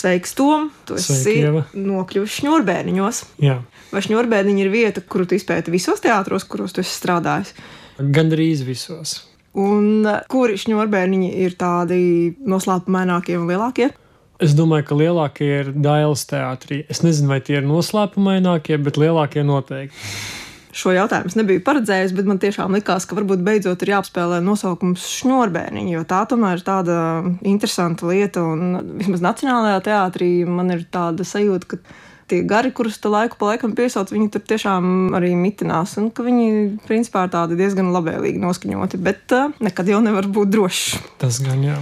Sveiks, Tom! Tu esi nokļuvis šņurbēniņos. Jā, Vai šņurbēniņa ir vieta, kuru tu izpēti visos teātros, kuros tu esi strādājis? gandrīz visos. Un uh, kuri šņurbēniņi ir tādi noslēpumainākie un lielākie? Es domāju, ka lielākie ir Dailas teātrī. Es nezinu, vai tie ir noslēpumainākie, bet lielākie noteikti. Šo jautājumu es nebiju paredzējis, bet man tiešām likās, ka varbūt beidzot ir jāapspēlē nosaukums šņurbēniņi, jo tā tomēr ir tāda interesanta lieta. Un vismaz Nacionālajā teātrī man ir tāda sajūta, ka tie gari, kurus tu laiku pa laikam piesauc, viņi tur tiešām arī mitinās, un ka viņi principā ir tādi diezgan labvēlīgi noskaņoti, bet uh, nekad jau nevar būt drošs. Tas gan jā.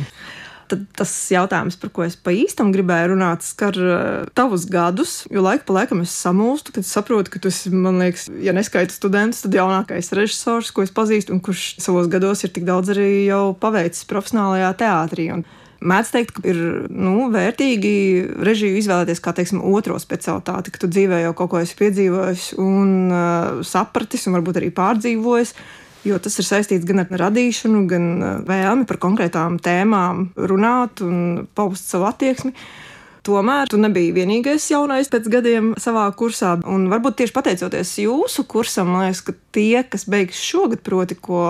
Tad tas jautājums, par ko es pa īstam gribēju runāt, skar uh, tavus gadus, jo laiku pa laikam es samulstu, kad saprotu, ka tu esi, man liekas, ja neskaita students, tad jaunākais režisors, ko es pazīstu, un kurš savos gados ir tik daudz arī jau paveicis profesionālajā teātrī. Un Mēdz teikt, ka ir nu, vērtīgi režiju izvēlēties kā teiksim, otro specialitāti, ka tu dzīvē jau kaut ko esi piedzīvojis un uh, sapratis, un varbūt arī pārdzīvojis. Jo tas ir saistīts gan ar radīšanu, gan uh, vēlmi par konkrētām tēmām runāt un paust savu attieksmi. Tomēr tu nebija vienīgais jaunais pēc gadiem savā kursā. Un varbūt tieši pateicoties jūsu kursam, man liekas, ka tie, kas beigs šogad, proti, ko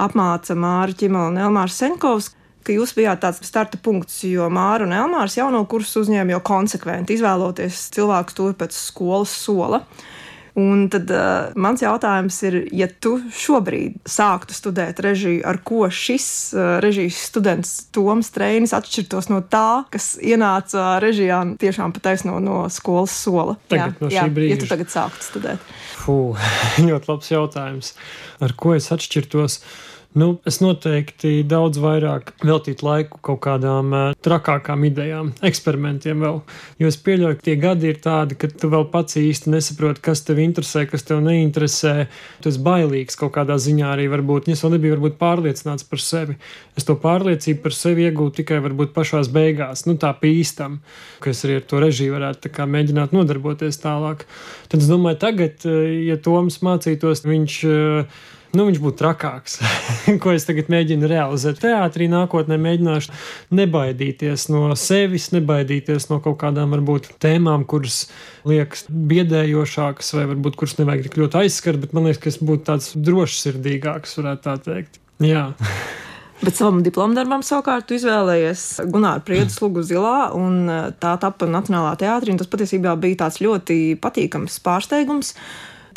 apmāca Māra Čimala un Elmārs Senkovs, ka jūs bijāt tāds starta punkts, jo Māra un Elmārs jauno kursu uzņēma jau konsekventi, izvēloties cilvēkus to pēc skolas sola. Un tad uh, mans jautājums ir, ja tu šobrīd sāktu studēt režiju, ar ko šis uh, režijas students Toms Trēnis atšķirtos no tā, kas ienāca režijā tiešām pataisno no skolas sola? Tagad, no šī jā, brīža. Ja tu tagad sāktu studēt. Fū, ļoti labs jautājums. Ar ko es atšķirtos? Nu, es noteikti daudz vairāk veltītu laiku kaut kādām uh, trakākām idejām, eksperimentiem vēl. Jo es pieļauju, ka tie gadi ir tādi, ka tu vēl pats īsti nesaproti, kas tev interesē, kas tev neinteresē. Tu esi bailīgs kaut kādā ziņā arī varbūt. Es vēl nebiju varbūt pārliecināts par sevi. Es to pārliecību par sevi iegūtu tikai varbūt pašās beigās, nu tā pīstam, ka es arī ar to režiju varētu kā mēģināt nodarboties tālāk. Tad es domāju, tagad, uh, ja Toms mācītos, viņš. Uh, nu, viņš būtu trakāks, ko es tagad mēģinu realizēt. Teātrī nākotnē mēģināšu nebaidīties no sevis, nebaidīties no kaut kādām varbūt tēmām, kuras liekas biedējošākas, vai varbūt kuras nevajag tik ļoti aizskart, bet man liekas, ka es būtu tāds drošsirdīgāks, varētu tā teikt. Jā. Bet savam diplomdarbam savukārt izvēlējies Gunārs Priedes lugu zilā, un tā tapa Nacionālā teātrī. Tas patiesībā bija tāds ļoti patīkams pārsteigums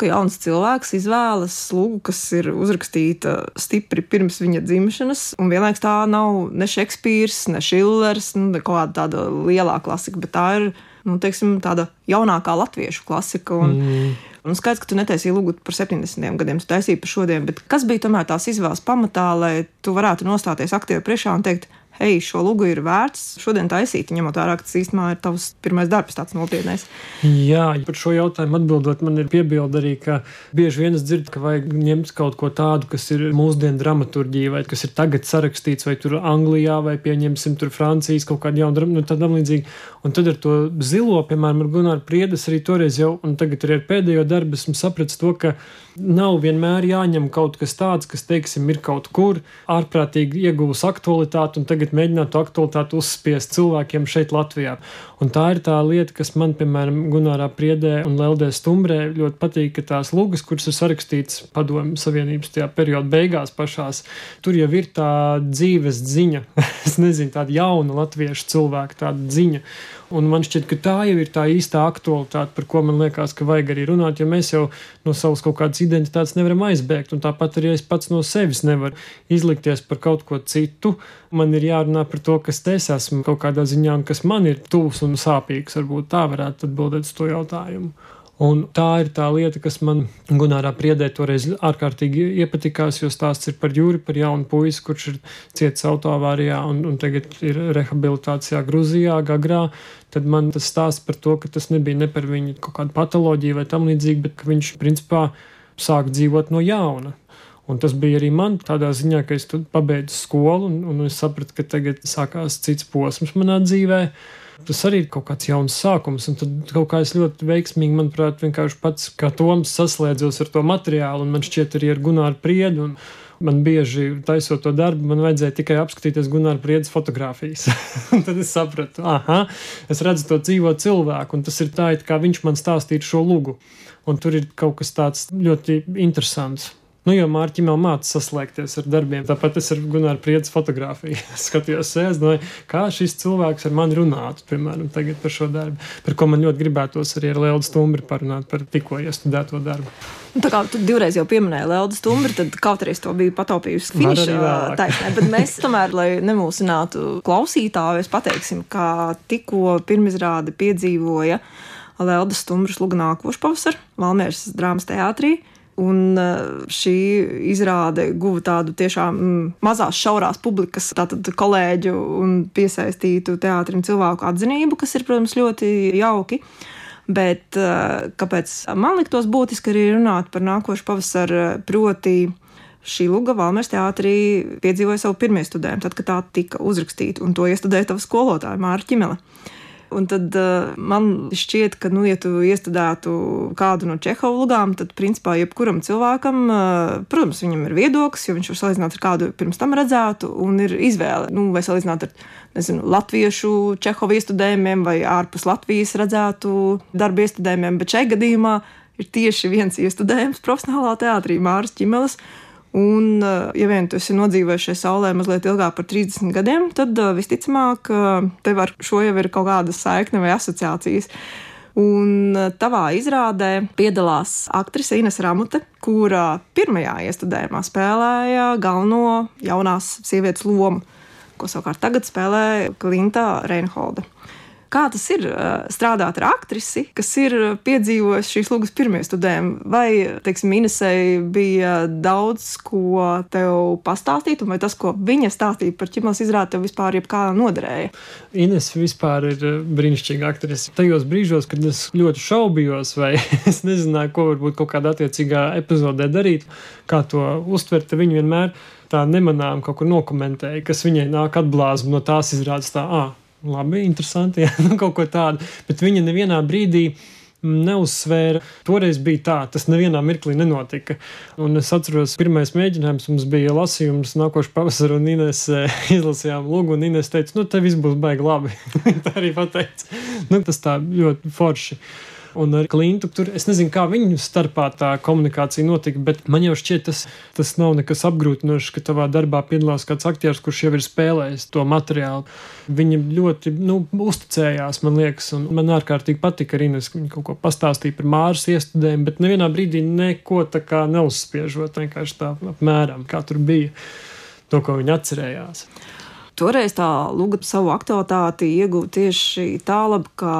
ka jauns cilvēks izvēlas slugu, kas ir uzrakstīta stipri pirms viņa dzimšanas, un vienlaikus tā nav ne Šekspīrs, ne Šillers, nu, ne kaut kāda tāda lielā klasika, bet tā ir nu, teiksim, tāda jaunākā latviešu klasika. Un, mm. Un skaidrs, ka tu netaisīji lūgu par 70 gadiem, tu taisīji par šodien, bet kas bija tomēr tās izvēles pamatā, lai tu varētu nostāties aktīvi priekšā un teikt, hei, šo lugu ir vērts šodien taisīt, ņemot vērā, ka tas īstenībā ir tavs pirmais darbs, tāds nopietnais. Jā, par šo jautājumu atbildot, man ir piebilde arī, ka bieži vien es dzirdu, ka vajag ņemt kaut ko tādu, kas ir mūsdienu dramaturgija, vai kas ir tagad sarakstīts, vai tur Anglijā, vai pieņemsim tur Francijas kaut kādu jaunu dramaturgiju, nu, tādam līdzīgi. Un tad ar to zilo, piemēram, ar Gunāru Priedes arī toreiz jau, un tagad arī ar pēdējo darbu esmu sapratis to, ka nav vienmēr jāņem kaut kas tāds, kas, teiksim, ir kaut kur ārprātīgi ieguvis aktualitāti, un tagad mēģināt to aktualitāti uzspiest cilvēkiem šeit, Latvijā. Un tā ir tā lieta, kas man, piemēram, Gunārā Priedē un Leldē Stumbrē ļoti patīk, ka tās lūgas, kuras ir sarakstītas padomju savienības tajā perioda beigās pašās, tur jau ir tā dzīves ziņa, es nezinu, tāda jauna latviešu cilvēka tāda ziņa. Un man šķiet, ka tā jau ir tā īstā aktualitāte, par ko man liekas, ka vajag arī runāt, jo mēs jau no savas kaut kādas identitātes nevaram aizbēgt. Un tāpat arī es pats no sevis nevaru izlikties par kaut ko citu. Man ir jārunā par to, kas es esmu kaut kādā ziņā un kas man ir tuvs un sāpīgs. Varbūt tā varētu atbildēt uz to jautājumu. Un tā ir tā lieta, kas man Gunārā priedē toreiz ārkārtīgi iepatikās, jo stāsts ir par Jūri, par jaunu puisi, kurš ir cietis autoavārijā un, un tagad ir rehabilitācijā Gruzijā, Gagrā. Tad man tas stāsts par to, ka tas nebija ne par viņu kaut kādu patoloģiju vai tam līdzīgi, bet ka viņš principā sāk dzīvot no jauna. Un tas bija arī man tādā ziņā, ka es pabeidzu skolu un, un es sapratu, ka tagad sākās cits posms manā dzīvēm Tas arī ir kaut kāds jauns sākums, un tad kaut kā es ļoti veiksmīgi, manuprāt, vienkārši pats kā Toms saslēdzos ar to materiālu, un man šķiet arī ar Gunāru Priedu. Un, Man bieži taisot to darbu, man vajadzēja tikai apskatīties Gunārs Priedes fotografijas. tad es sapratu, ah, es redzu to dzīvo cilvēku, un tas ir tā, it kā viņš man stāstītu šo lugu. Un tur ir kaut kas tāds ļoti interesants. Nu, jo Mārķim jau mācās saslēgties ar darbiem. Tāpat es ar Gunāru Priedes fotografiju skatījos, sēžot, kā šis cilvēks ar mani runātu, piemēram, par šo darbu, par ko man ļoti gribētos arī ar Lielu Stumbri parunāt par tikko iestudēto darbu. Nu, tā kā tu divreiz jau pieminēji Lielu Stumbri, tad kaut arī to bija pataupījusi finiša taisnē. Bet mēs tomēr, lai nemūsinātu klausītājus, pateiksim, ka tikko pirmizrādi piedzīvoja Lielu Stumbras lugu nākošu pavasaru Valmieras drāmas teātrī. Un eh, šī izrāde guva tādu tiešām mm, mazās, šaurās publikas, tātad kolēģu un piesaistītu teātrim cilvēku atzinību, kas ir, protams, ļoti jauki. Bet eh, kāpēc man liktos būtiski arī runāt par nākošu pavasaru, proti, šī luga Valmērs teātrī piedzīvoja savu pirmo studējumu, tad, kad tā tika uzrakstīta, un to iestudēja tava skolotāja Mārķa Čimele. Un tad uh, man šķiet, ka, nu, ja tu iestudētu kādu no Čehova lugām, tad, principā, jebkuram cilvēkam, uh, protams, viņam ir viedoklis, jo viņš var salīdzināt ar kādu pirms tam redzētu, un ir izvēle, nu, vai salīdzināt ar, nezinu, latviešu Čehova iestudējumiem vai ārpus Latvijas redzētu darbu iestudējumiem, bet šajā gadījumā ir tieši viens iestudējums profesionālā teātrī Māras Čimeles. Un, eh, ja vien tu esi nodzīvojis šajā saulē mazliet ilgāk par 30 gadiem, tad eh, visticamāk, tev ar šo jau ir kaut kāda saikne vai asociācijas. Un eh, tavā izrādē piedalās aktrise Ines Ramute, kura pirmajā iestudējumā spēlēja galveno jaunās sievietes lomu, ko savukārt tagad spēlē Klinta Reinholda. Kā tas ir strādāt ar aktrisi, kas ir piedzīvojusi šīs lūgas pirmie studējumi? Vai, teiksim, Inesai bija daudz ko tev pastāstīt, vai tas, ko viņa stāstīja par ķimās izrādi, tev vispār jebkā noderēja? Ines vispār ir brīnišķīga aktrise. Tajos brīžos, kad es ļoti šaubījos, vai es nezināju, ko varbūt kaut kādā attiecīgā epizodē darīt, kā to uztvert, viņa vienmēr tā nemanām kaut kur nokomentēja, kas viņai nāk atblāzma no tās izrādes tā, ah, labi, interesanti, jā, nu, kaut ko tādu. Bet viņa nevienā brīdī neuzsvēra. Toreiz bija tā, tas nevienā mirklī nenotika. Un es atceros, pirmais mēģinājums mums bija lasījums nākošais pavasarī, un Inês eh, izlasījām lūgu, un Inês teica, nu, te viss būs baigi labi. tā arī pateica. Nu, tas tā ļoti forši un ar Klintu. Tur es nezinu, kā viņu starpā tā komunikācija notika, bet man jau šķiet, tas, tas nav nekas apgrūtinošs, ka tavā darbā piedalās kāds aktieris, kurš jau ir spēlējis to materiālu. Viņa ļoti nu, uzticējās, man liekas, un man ārkārtīgi patika arī, ka viņa kaut ko pastāstīja par māras iestudēm, bet nevienā brīdī neko tā kā neuzspiežot, vienkārši tā apmēram, kā tur bija to, ko viņa atcerējās. Toreiz tā luga savu aktualitāti ieguva tieši tālāk, ka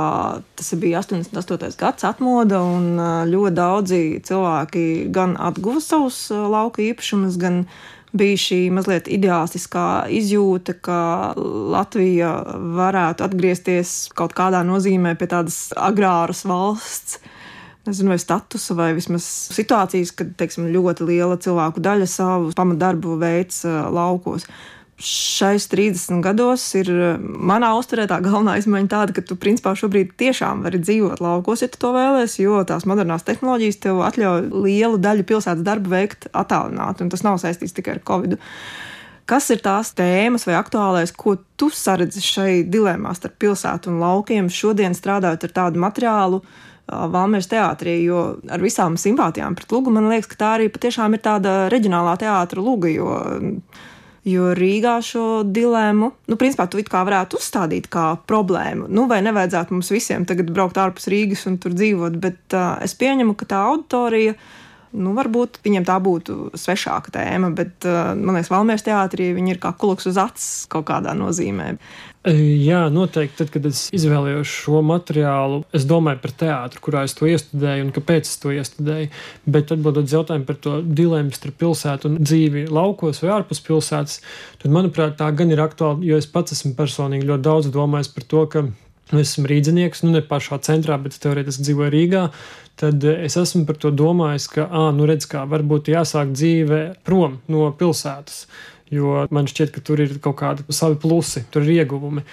tas bija 88. gads atmoda, un ļoti daudzi cilvēki gan atguva savus lauka īpašumus, gan bija šī mazliet ideālistiskā izjūta, ka Latvija varētu atgriezties kaut kādā nozīmē pie tādas agrāras valsts nezinu, vai statusa, vai vismaz situācijas, kad teiksim, ļoti liela cilvēku daļa savu pamatdarbu veids laukos šais 30 gados ir eh, manā uzturē tā galvenā izmaiņa tāda, ka tu principā šobrīd tiešām vari dzīvot laukos, ja tu to vēlēsies, jo tās modernās tehnoloģijas tev atļauj lielu daļu pilsētas darbu veikt attālināti, un tas nav saistīts tikai ar Covid. Kas ir tās tēmas vai aktuālais, ko tu saredzi šai dilemā starp pilsētu un laukiem šodien strādājot ar tādu materiālu, Valmēras teātrī, jo ar visām simpātijām pret lūgu man liekas, ka tā arī patiešām ir tāda reģionālā teātra lūga, jo Jo Rīgā šo dilemmu, nu, principā, tu kā varētu uzstādīt kā problēmu. Nu, vai nevajadzētu mums visiem tagad braukt ārpus Rīgas un tur dzīvot, bet uh, es pieņemu, ka tā auditorija, nu, varbūt viņiem tā būtu svešāka tēma, bet, uh, man liekas, Valmieras teātrī viņi ir kā kuloks uz acis kaut kādā nozīmē. Jā, noteikti. Tad, kad es izvēlējos šo materiālu, es domāju par teātru, kurā es to iestudēju un kāpēc es to iestudēju. Bet atbildot uz jautājumu par to dilemmu starp pilsētu un dzīvi laukos vai ārpus pilsētas, tad, manuprāt, tā gan ir aktuāla, jo es pats esmu personīgi ļoti daudz domājis par to, ka nu, esmu rīznieks, nu ne pašā centrā, bet teorētiski dzīvoju Rīgā. Tad es esmu par to domājis, ka, ah, nu redz, kā varbūt jāsāk dzīve prom no pilsētas jo man šķiet, ka tur ir kaut kādi savi plusi, tur ir ieguvumi.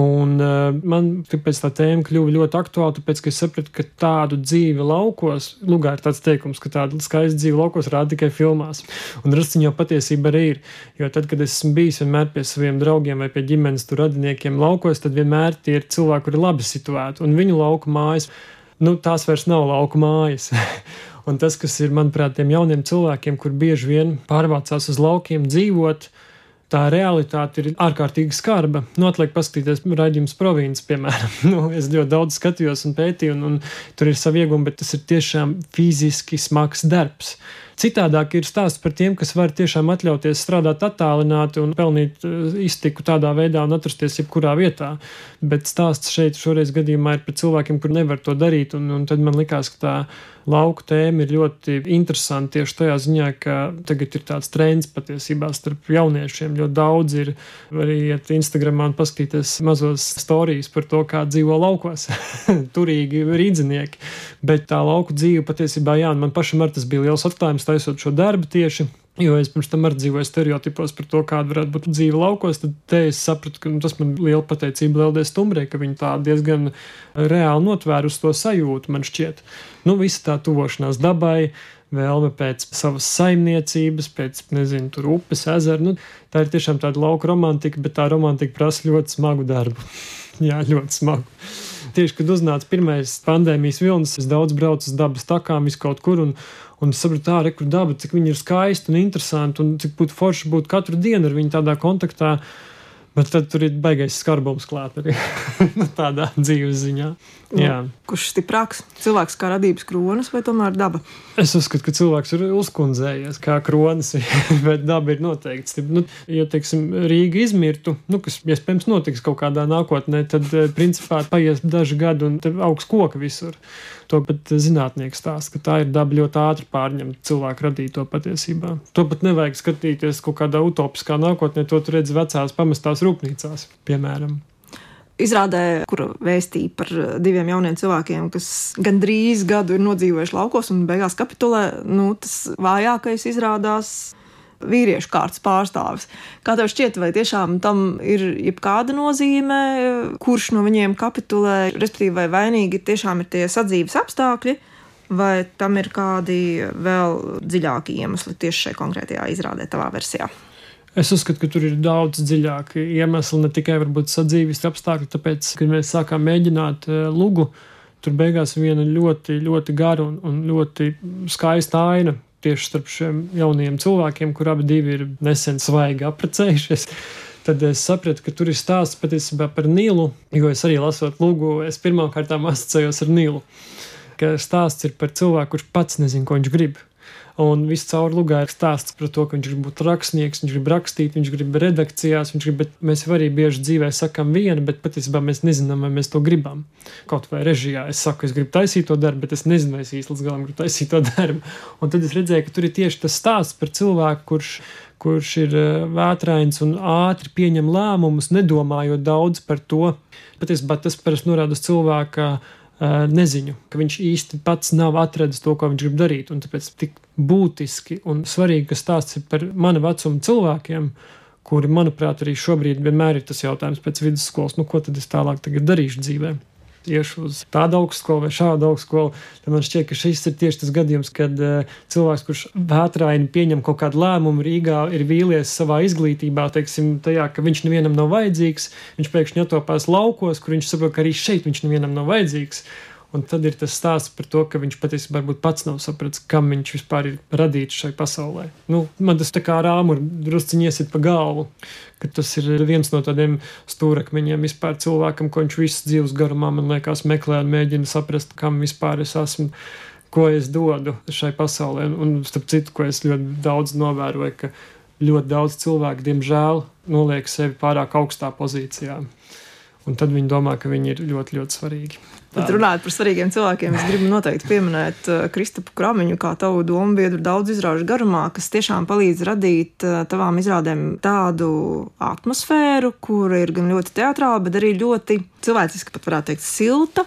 Un uh, man tāpēc tā tēma kļuva ļoti aktuāla, tāpēc, ka es sapratu, ka tādu dzīvi laukos, lugā ir tāds teikums, ka tāda skaista dzīve laukos rāda tikai filmās. Un rasciņā jau patiesība arī ir. Jo tad, kad esmu bijis vienmēr pie saviem draugiem vai pie ģimenes tur radiniekiem laukos, tad vienmēr tie ir cilvēki, kuri ir labi situēti. Un viņu lauku mājas, nu, tās vairs nav lauku mājas. un tas, kas ir, manuprāt, tiem jauniem cilvēkiem, kur bieži vien pārvācās uz laukiem dzīvot, tā realitāte ir ārkārtīgi skarba. Nu, atliek paskatīties raidījums provinces, piemēram. nu, es ļoti daudz skatījos un pētīju, un, un tur ir savi iegūmi, bet tas ir tiešām fiziski smags darbs. Citādāk ir stāsts par tiem, kas var tiešām atļauties strādāt attālināti un pelnīt eh, iztiku tādā veidā un atrasties jebkurā vietā. Bet stāsts šeit šoreiz gadījumā ir par cilvēkiem, kur nevar to darīt, un, un tad man likās, ka tā lauka tēma ir ļoti interesanta tieši tajā ziņā, ka tagad ir tāds trends patiesībā starp jauniešiem. Ļoti daudz ir arī iet Instagramā un paskatīties mazos stāstus par to, kā dzīvo laukos, turīgi rīdzinieki. Bet tā lauku dzīve patiesībā, jā, man pašam ar tas bija liels atklājums taisot šo darbu tieši. Jo es pirms tam arī dzīvoju stereotipos par to, kāda varētu būt dzīve laukos, tad te es sapratu, ka nu, tas man liela pateicība Lieldies Stumbrē, ka viņi tā diezgan reāli notvēra uz to sajūtu, man šķiet. Nu, visa tā tuvošanās dabai, vēlme pēc savas saimniecības, pēc, nezinu, tur upes, ezera. Nu, tā ir tiešām tāda lauka romantika, bet tā romantika prasa ļoti smagu darbu. Jā, ļoti smagu. Tieši, kad uznāca pirmais pandēmijas vilnis, es daudz braucu uz dabas takām, vis kaut kur, un, un es sapratu, tā, kur daba, cik viņa ir skaista un interesanta, un cik būtu forši būt katru dienu ar viņu tādā kontaktā. Bet tad tur ir baigais skarbums klāt arī tādā dzīves ziņā. Jā. Nu, kurš stiprāks? Cilvēks kā radības kronis vai tomēr daba? Es uzskatu, ka cilvēks ir uzkundzējies kā kronis, bet daba ir noteikti. Nu, ja, teiksim, Rīga izmirtu, nu, kas iespējams notiks kaut kādā nākotnē, tad eh, principā paies daži gadi un augs koka visur. To pat zinātnieki stāsta, ka tā ir daba ļoti ātri pārņemt cilvēku radīto patiesībā. To pat nevajag skatīties kaut kādā utopiskā nākotnē, to tur redz vecās pamestās rūpnīcās, piemēram. Izrādē, kur vēstīja par diviem jauniem cilvēkiem, kas gandrīz gadu ir nodzīvojuši laukos un beigās kapitulē, nu, tas vājākais izrādās vīriešu kārtas pārstāvis. Kā tev šķiet, vai tiešām tam ir jebkāda nozīme, kurš no viņiem kapitulē, respektīvi, vai vainīgi tiešām ir tie sadzīves apstākļi? Vai tam ir kādi vēl dziļāki iemesli tieši šajā konkrētajā izrādē, tavā versijā? Es uzskatu, ka tur ir daudz dziļāki iemesli, ne tikai varbūt sadzīves apstākļi. Tāpēc, kad mēs sākām mēģināt uh, lugu, tur beigās viena ļoti, ļoti gara un, un ļoti skaista aina tieši starp šiem jauniem cilvēkiem, kur abi ir nesen svaigi apprecējušies. Tad es sapratu, ka tur ir stāsts patiesībā par Nīlu, jo es arī lasot lūgu, es pirmkārt asociējos ar Nīlu. Ka stāsts ir par cilvēku, kurš pats nezina, ko viņš grib. Un viss caur lugā ir stāsts par to, ka viņš grib būt rakstnieks, viņš grib rakstīt, viņš grib redakcijās, viņš grib, bet mēs arī bieži dzīvē sakam vienu, bet patiesībā mēs nezinām, vai mēs to gribam. Kaut vai režijā es saku, es gribu taisīt to darbu, bet es nezinu, vai es īsti līdz galam gribu taisīt to darbu. Un tad es redzēju, ka tur ir tieši tas stāsts par cilvēku, kurš kurš ir eh, vētrains un ātri pieņem lēmumus, nedomājot daudz par to. Patiesībā tas parasti norāda uz cilvēka neziņu, ka viņš īsti pats nav atradzis to, ko viņš grib darīt. Un tāpēc tik būtiski un svarīgi, ka stāsts ir par mana vecuma cilvēkiem, kuri, manuprāt, arī šobrīd vienmēr ir tas jautājums pēc vidusskolas, nu, ko tad es tālāk darīšu dzīvēm iešu uz tādu augstskolu vai šādu augstskolu, tad man šķiet, ka šis ir tieši tas gadījums, kad uh, cilvēks, kurš vētraini pieņem kaut kādu lēmumu Rīgā, ir vīlies savā izglītībā, teiksim, tajā, ka viņš nevienam nav vajadzīgs, viņš pēkšņi atopās laukos, kur viņš saprot, ka arī šeit viņš nevienam nav vajadzīgs. Un tad ir tas stāsts par to, ka viņš patiesībā pats nav sapratis, kam viņš vispār ir radīts šai pasaulē. Nu, man tas tā kā rāmu ir drusciņi iesit pa galvu, ka tas ir viens no tādiem stūrakmeņiem vispār cilvēkam, ko viņš visu dzīves garumā, man liekas, meklē un mēģina saprast, kam vispār es esmu. Ko es dodu šai pasaulē, un starp citu, ko es ļoti daudz novēroju, ka ļoti daudz cilvēku, diemžēl, noliek sevi pārāk augstā pozīcijā. Un tad viņi domā, ka viņi ir ļoti, ļoti svarīgi. Bet runājot par svarīgiem cilvēkiem, es gribu noteikti pieminēt uh, Kristapu Kramiņu, kā tavu domu biedru daudz izrāžu garumā, kas tiešām palīdz radīt uh, tavām izrādēm tādu atmosfēru, kura ir gan ļoti teatrāla, bet arī ļoti cilvēciska, pat varētu teikt, silta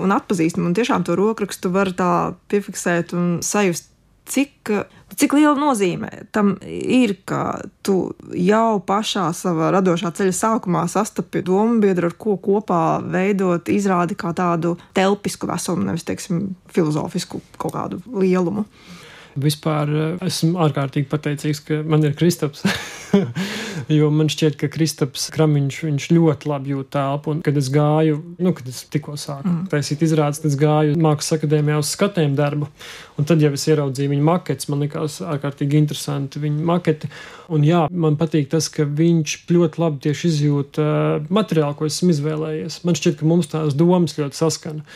un atpazīstama. Un tiešām to rokrakstu var tā piefiksēt un sajust, cik Cik liela nozīme tam ir, ka tu jau pašā savā radošā ceļa sākumā sastapi domu biedru, ar ko kopā veidot izrādi kā tādu telpisku vesumu, nevis, teiksim, filozofisku kaut kādu lielumu? Vispār eh, esmu ārkārtīgi pateicīgs, ka man ir Kristaps. jo man šķiet, ka Kristaps Kramiņš ļoti labi jūt telpu. Kad es gāju, nu, kad es tikko sāku mm. taisīt izrādes, tad es gāju Mākslas akadēmijā uz skatējumu darbu. Un tad jau es ieraudzīju viņa maketus. Man likās ārkārtīgi interesanti viņa maketi. Un jā, man patīk tas, ka viņš ļoti labi tieši izjūt uh, materiālu, ko esmu izvēlējies. Man šķiet, ka mums tās domas ļoti saskana.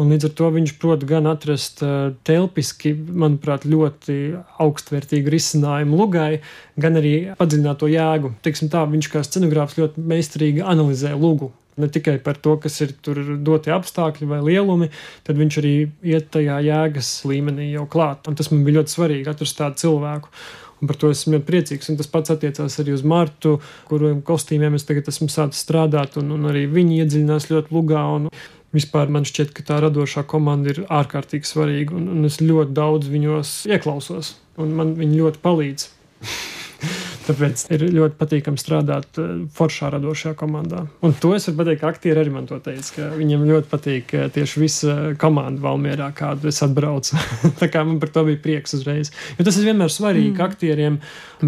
Un līdz ar to viņš prot gan atrast uh, telpiski, manuprāt, ļoti augstvērtīgu risinājumu lugai, gan arī padziļināt to jēgu. Teiksim tā, viņš kā scenogrāfs ļoti meistarīgi analizē lugu ne tikai par to, kas ir tur dotie apstākļi vai lielumi, tad viņš arī iet tajā jēgas līmenī jau klāt. Un tas man bija ļoti svarīgi atrast tādu cilvēku. Un par to esmu ļoti priecīgs. Un tas pats attiecās arī uz Martu, kuriem kostīmiem es tagad esmu sācis strādāt, un, un arī viņi iedziļinās ļoti lugā. Un, Vispār man šķiet, ka tā radošā komanda ir ārkārtīgi svarīga, un, un es ļoti daudz viņos ieklausos, un man viņi ļoti palīdz. Tāpēc ir ļoti patīkami strādāt eh, foršā radošajā komandā. Un to es varu pateikt, ka aktieri arī man to teica, ka viņiem ļoti patīk eh, tieši visa komanda Valmierā, kādu es atbraucu. Tā kā man par to bija prieks uzreiz. Jo tas ir vienmēr svarīgi, mm. ka aktieriem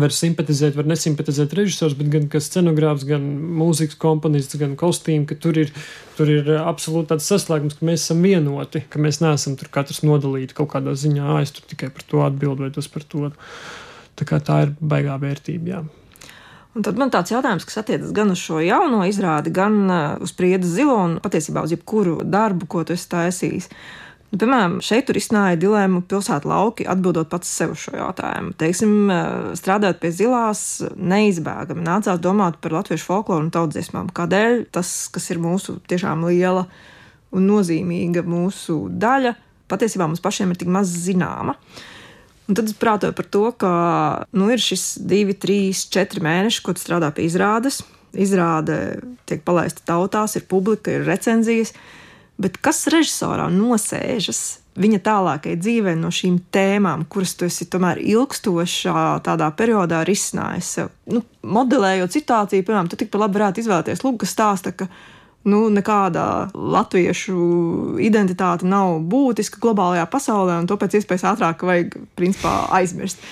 var simpatizēt, var nesimpatizēt režisors, bet gan scenogrāfs, gan mūzikas komponists, gan kostīm, ka tur ir, tur ir absolūti tāds saslēgums, ka mēs esam vienoti, ka mēs neesam tur katrs nodalīti kaut kādā ziņā, es tur tikai par to atbildu vai tas par to. Tā, tā ir baigā vērtība. Jā. Un tad man tāds jautājums, kas attiecas gan uz šo jauno izrādi, gan uh, uz Priedes zilo un patiesībā uz jebkuru darbu, ko tu esi taisījis. Nu, piemēram, šeit tur izsnāja dilemma pilsētu lauki, atbildot pats sev šo jautājumu. Teiksim, uh, strādājot pie zilās, neizbēgami nācās domāt par latviešu folkloru un tautsdziesmām. Kādēļ tas, kas ir mūsu tiešām liela un nozīmīga mūsu daļa, patiesībā mums pašiem ir tik maz zināma. Uh, Un tad es prātoju par to, ka nu, ir šis divi, trīs, četri mēneši, ko strādā pie izrādes. Izrāde tiek palaista tautās, ir publika, ir recenzijas. Bet kas režisorā nosēžas viņa tālākajai dzīvē no šīm tēmām, kuras tu esi tomēr ilgstošā tādā periodā risinājis? Nu, modelējot situāciju, piemēram, tu tikpat labi varētu izvēlēties lūgu, kas stāsta, ka nu, nekāda latviešu identitāte nav būtiska globālajā pasaulē, un to pēc iespējas ātrāk vajag principā, aizmirst.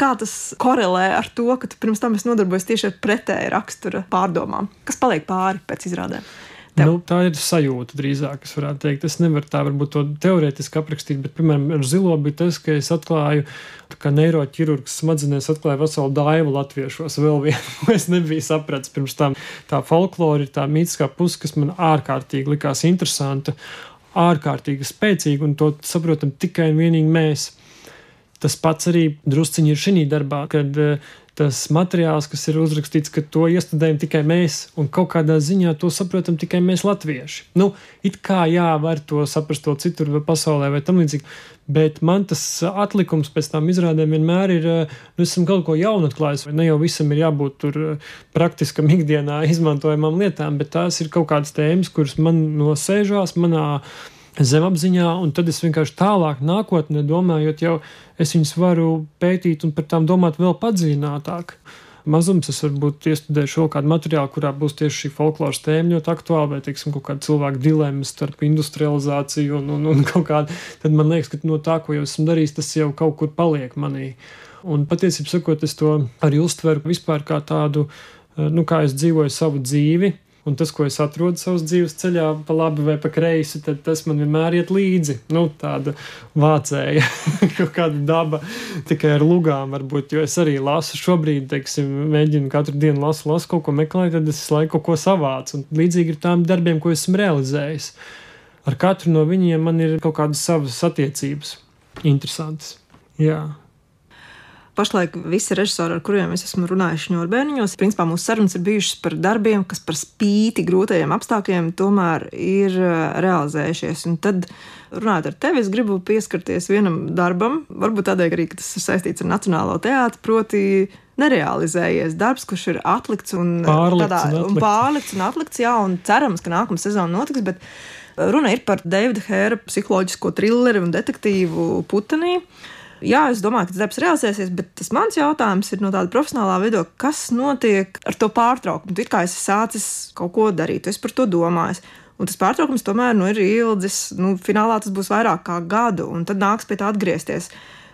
Kā tas korelē ar to, ka pirms tam es nodarbojos tieši ar pretēju rakstura pārdomām, kas paliek pāri pēc izrādēm? Nu, tā ir sajūta drīzāk, es varētu teikt. Es nevaru tā varbūt to teorētiski aprakstīt, bet, piemēram, ar zilo bija tas, ka es atklāju, kā neiroķirurgs smadzenēs atklāja veselu daivu latviešos vēl vienu, ko es nebiju sapratis pirms tam. Tā folklora ir tā mītiskā puse, kas man ārkārtīgi likās interesanta, ārkārtīgi spēcīga, un to saprotam tikai un vienīgi mēs. Tas pats arī drusciņi ir šī darbā, kad uh, tas materiāls, kas ir uzrakstīts, ka to iestudējam tikai mēs, un kaut kādā ziņā to saprotam tikai mēs, latvieši. Nu, it kā jā, var to saprast to citur pasaulē vai tam līdzīgi, bet man tas atlikums pēc tam izrādēm vienmēr ir, nu, esam kaut ko jaunu atklājis, vai ne jau visam ir jābūt tur praktiskam ikdienā izmantojamām lietām, bet tās ir kaut kādas tēmas, kuras man nosēžās manā zemapziņā, un tad es vienkārši tālāk, nākotnē domājot, jau es viņus varu pētīt un par tām domāt vēl padziļinātāk. Mazums es varbūt iestudēšu vēl kādu materiālu, kurā būs tieši šī folkloras tēma ļoti aktuāla, vai, teiksim, kaut kāda cilvēka dilemma starp industrializāciju un, un, un kaut kādu. Tad man liekas, ka no tā, ko jau esmu darījis, tas jau kaut kur paliek manī. Un patiesībā sakot, es to arī uztveru vispār kā tādu, nu, kā es dzīvoju savu dzīvi Un tas, ko es atrodu savas dzīves ceļā, pa labi vai pa kreisi, tad tas man vienmēr iet līdzi. Nu, tāda vācēja, kaut kāda daba, tikai ar lugām varbūt. Jo es arī lasu šobrīd, teiksim, mēģinu katru dienu lasu, lasu kaut ko meklēt, tad es laiku kaut ko savācu. Un līdzīgi ir tām darbiem, ko esmu realizējis. Ar katru no viņiem man ir kaut kādas savas attiecības, interesantas. Jā. Pašlaik visi režisori, ar kuriem es esmu runājuši Ņūrbēniņos, principā mūsu sarunas ir bijušas par darbiem, kas par spīti grūtajiem apstākļiem tomēr ir eh, realizējušies. Un tad, runājot ar tevi, es gribu pieskarties vienam darbam, varbūt tādēļ arī, ka tas ir saistīts ar Nacionālo teātru, proti nerealizējies darbs, kurš ir atlikts un pārlikts, tādā, un, atlikts. un pārlikts un atlikts, jā, un cerams, ka nākamā sezona notiks, bet runa ir par Davida Hēra psiholoģisko trilleri un detektīvu Putanī. Jā, es domāju, ka tas darbs realizēsies, bet tas mans jautājums ir no tāda profesionālā viedokļa, kas notiek ar to pārtraukumu. It kā es sācis kaut ko darīt, es par to domāju. Un tas pārtraukums tomēr nu, ir ilgs. Nu, finālā tas būs vairāk kā gadu, un tad nāks pie tā atgriezties.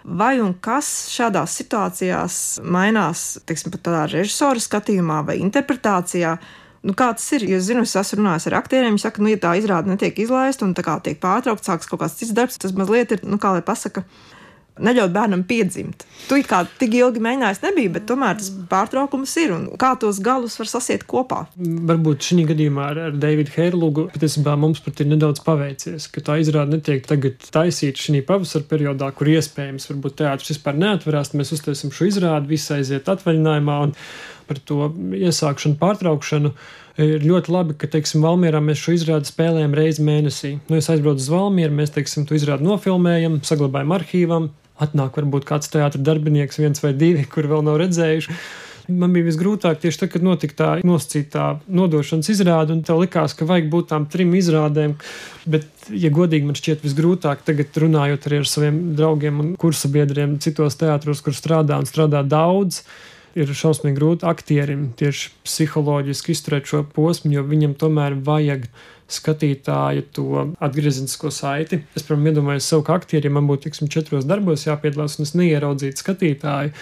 Vai un kas šādās situācijās mainās, teiksim, pat tādā režisora skatījumā vai interpretācijā? Nu, kā tas ir? Jo es zinu, es esmu runājis ar aktieriem. Viņi saka, nu, ja tā izrāde netiek izlaista un tā kā tiek pārtraukta, sākas kaut kāds cits darbs, tas mazliet ir, nu, kā lai pasaka, neļaut bērnam piedzimt. Tu kā tik ilgi mēģinājis, nebija, bet tomēr tas pārtraukums ir. Kā tos galus var sasiet kopā? Varbūt šī gadījumā ar, ar Davidu Herlugu patiesībā mums pat ir nedaudz paveicies, ka tā izrāde netiek tagad taisīta šī pavasara periodā, kur iespējams varbūt teātris vispār neatverās. Mēs uztaisām šo izrādi, visi aiziet atvaļinājumā un par to iesākšanu, pārtraukšanu ir ļoti labi, ka, teiksim, Valmjerā mēs šo izrādi spēlējam reizi mēnesī. Nu, es aizbraucu uz Valmjeru, mēs, teiksim, to izrādi nofilmējam, saglabājam arhīvam, atnāk varbūt kāds teātris darbinieks, viens vai divi, kur vēl nav redzējuši. Man bija visgrūtāk tieši tad, kad notika tā nosacītā nodošanas izrāde, un tev likās, ka vajag būt tām trim izrādēm. Bet, ja godīgi, man šķiet visgrūtāk tagad runājot arī ar saviem draugiem un kursabiedriem citos teātros, kur strādā un strādā daudz. Ir šausmīgi grūti aktierim tieši psiholoģiski izturēt šo posmu, jo viņam tomēr vajag skatītāja to atgriezenisko saiti. Es, protams, iedomājos sev kā aktierim, ja man būtu, tiksim, četros darbos jāpiedalās, un es neieraudzītu skatītāju.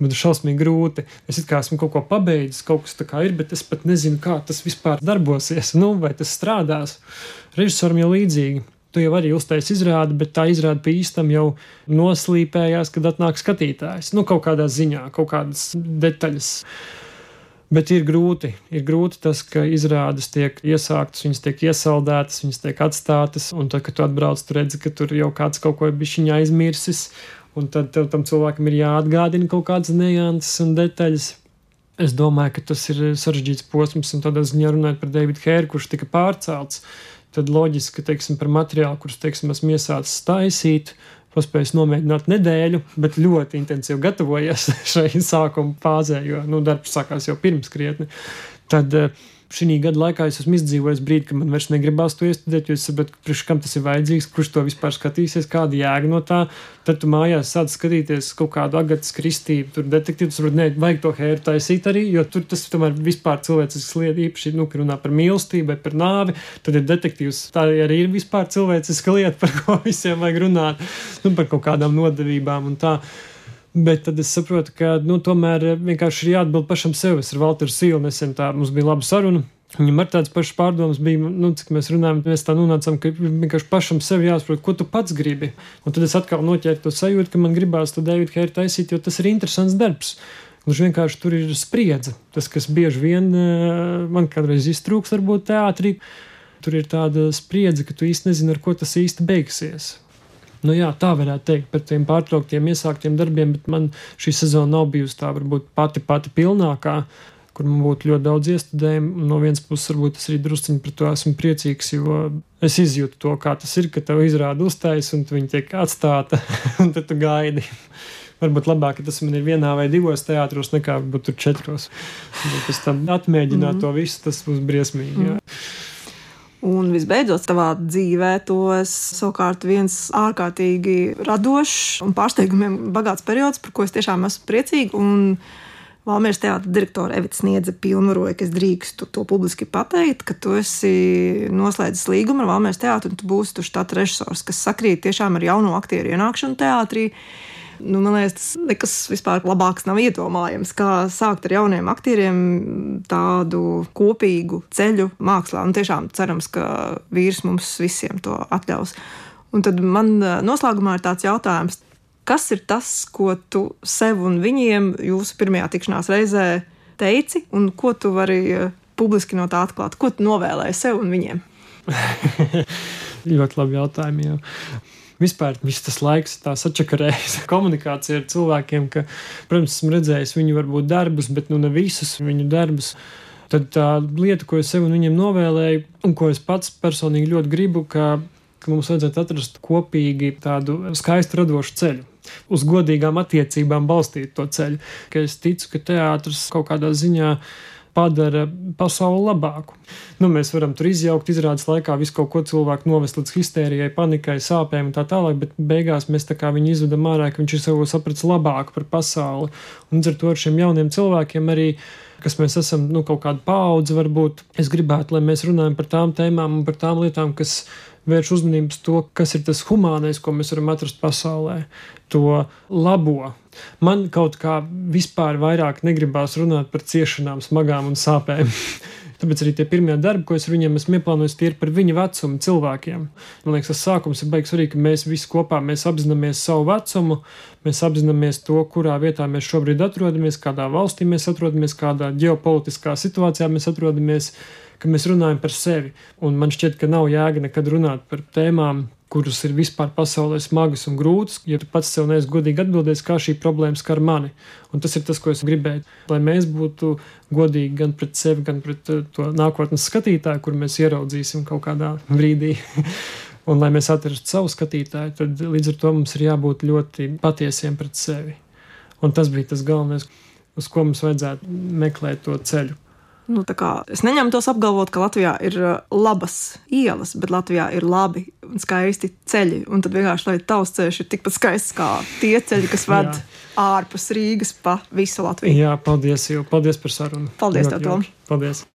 Man ir šausmīgi grūti. Es kā esmu kaut ko pabeidzis, kaut kas tā kā ir, bet es pat nezinu, kā tas vispār darbosies, nu, vai tas strādās. Režisoram jau līdzīgi. Tu jau arī uztaisīji izrādi, bet tā izrāde pie īstam jau noslīpējās, kad atnāk skatītājs. Nu, kaut kādā ziņā, kaut kādas detaļas. Bet ir grūti. Ir grūti tas, ka izrādes tiek iesāktas, viņas tiek iesaldētas, viņas tiek atstātas, un tad, kad tu atbrauc, tu redzi, ka tur jau kāds kaut ko ir bijis aizmirsis, un tad tev tam cilvēkam ir jāatgādina kaut kādas nianses un detaļas. Es domāju, ka tas ir sarežģīts posms, un tādā ziņā runājot par Davidu Hēru, kurš tika pārcelts, tad loģiski, ka, teiksim, par materiālu, kurus, teiksim, esmu iesācis taisīt, paspējis nomēģināt nedēļu, bet ļoti intensīvi gatavojies šai sākuma fāzē, jo nu, darbs sākās jau pirms krietni. Tad uh, šī gada laikā es esmu izdzīvojis brīdi, kad man vairs negribās to iestudēt, jo es saprotu, kurš kam tas ir vajadzīgs, kurš to vispār skatīsies, kāda jēga no tā. Tad tu mājās sāc skatīties kaut kādu agatas kristību, tur detektīvus, varbūt ne, vajag to hēru taisīt arī, jo tur tas tomēr vispār cilvēcisks lieta, īpaši, nu, kad runā par mīlestību vai par nāvi, tad ir detektīvs. Tā arī ir vispār cilvēciska lieta, par ko visiem vajag runāt, nu, par kaut kādām nodevībām un tā. Bet tad es saprotu, ka nu, tomēr vienkārši ir jāatbild pašam sev. Es ar Walteru Sīlu nesen tā mums bija laba saruna. Viņam ar tādas pašas pārdomas bija, nu, cik mēs runājam, mēs tā nonācām, ka vienkārši pašam sev jāsaprot, ko tu pats gribi. Un tad es atkal noķēru to sajūtu, ka man gribās to Davidu Hēru taisīt, jo tas ir interesants darbs. Gluži vienkārši tur ir spriedze. Tas, kas bieži vien eh, man kādreiz iztrūks, varbūt teātrī, tur ir tāda spriedze, ka tu īsti nezini, ar ko tas īsti beigsies. Nu, jā, tā varētu teikt par tiem pārtrauktiem, iesāktiem darbiem, bet man šī sezona nav bijusi tā varbūt pati pati pilnākā, kur man būtu ļoti daudz iestudējumu. No vienas puses, varbūt es arī drusciņi par to esmu priecīgs, jo es izjūtu to, kā tas ir, ka tev izrāda uztais un viņi tiek atstāta, un tad tu gaidi. Varbūt labāk, ka tas man ir vienā vai divos teātros, nekā būt tur četros. Bet pēc tam atmēģināt mm. to visu, tas būs briesmīgi. Mm. Jā. Un visbeidzot, savā dzīvē tos savukārt viens ārkārtīgi radošs un pārsteigumiem bagāts periods, par ko es tiešām esmu priecīga. Valmīras teātris direktore Evita Sniedze pilnvaroja, ka es drīkstu to publiski pateikt, ka tu esi noslēdzis līgumu ar Valmīras teātru un tu būsi tu štata režisors, kas sakrīt tiešām ar jauno aktieru ienākšanu teātrī. Nu, man liekas, tas nekas vispār labāks nav iedomājams, kā sākt ar jauniem aktieriem tādu kopīgu ceļu mākslā. Un tiešām cerams, ka vīrs mums visiem to atļaus. Un tad man noslēgumā ir tāds jautājums, kas ir tas, ko tu sev un viņiem jūsu pirmajā tikšanās reizē teici, un ko tu vari publiski no tā atklāt? Ko tu novēlēji sev un viņiem? ļoti labi jautājumi. Jau vispār viss tas laiks, tā sačakarējas komunikācija ar cilvēkiem, ka, protams, esmu redzējis viņu varbūt darbus, bet nu ne visus viņu darbus. Tad tā lieta, ko es sev un viņiem novēlēju, un ko es pats personīgi ļoti gribu, ka, ka mums vajadzētu atrast kopīgi tādu skaistu radošu ceļu. Uz godīgām attiecībām balstīt to ceļu. Ka es ticu, ka teātris kaut kādā ziņā padara pasauli labāku. Nu, mēs varam tur izjaukt, izrādes laikā visu kaut ko cilvēku novest līdz histērijai, panikai, sāpēm un tā tālāk, bet beigās mēs tā kā viņu izvedam ārā, ka viņš ir sev sapratis labāk par pasauli. Un ar to ar šiem jauniem cilvēkiem arī kas mēs esam, nu, kaut kāda paudze, varbūt es gribētu, lai mēs runājam par tām tēmām un par tām lietām, kas vērš uzmanību uz to, kas ir tas humānais, ko mēs varam atrast pasaulē, to labo. Man kaut kā vispār vairāk negribās runāt par ciešanām, smagām un sāpēm. Tāpēc arī tie pirmie darbi, ko es viņiem esmu ieplānojis, tie ir par viņa vecumu cilvēkiem. Man liekas, tas sākums ir beigas arī, ka mēs visi kopā mēs apzināmies savu vecumu, mēs apzināmies to, kurā vietā mēs šobrīd atrodamies, kādā valstī mēs atrodamies, kādā ģeopolitiskā situācijā mēs atrodamies, ka mēs runājam par sevi. Un man šķiet, ka nav jēga nekad runāt par tēmām, kuras ir vispār pasaulē smagas un grūtas, ja tu pats sev neesi godīgi atbildējis, kā šī problēma skar mani. Un tas ir tas, ko es gribēju. Lai mēs būtu godīgi gan pret sevi, gan pret uh, to nākotnes skatītāju, kur mēs ieraudzīsim kaut kādā brīdī. un lai mēs atrastu savu skatītāju, tad līdz ar to mums ir jābūt ļoti patiesiem pret sevi. Un tas bija tas galvenais, uz ko mums vajadzētu meklēt to ceļu. Nu, es neņemtos apgalvot, ka Latvijā ir uh, labas ielas, bet Latvijā ir labi un skaisti ceļi. Un tad vienkārši, lai tavs ceļš ir tikpat skaists kā tie ceļi, kas ved ārpus Rīgas pa visu Latviju. Jā, paldies, jau. paldies par sarunu. Paldies, tev, Tom. Paldies!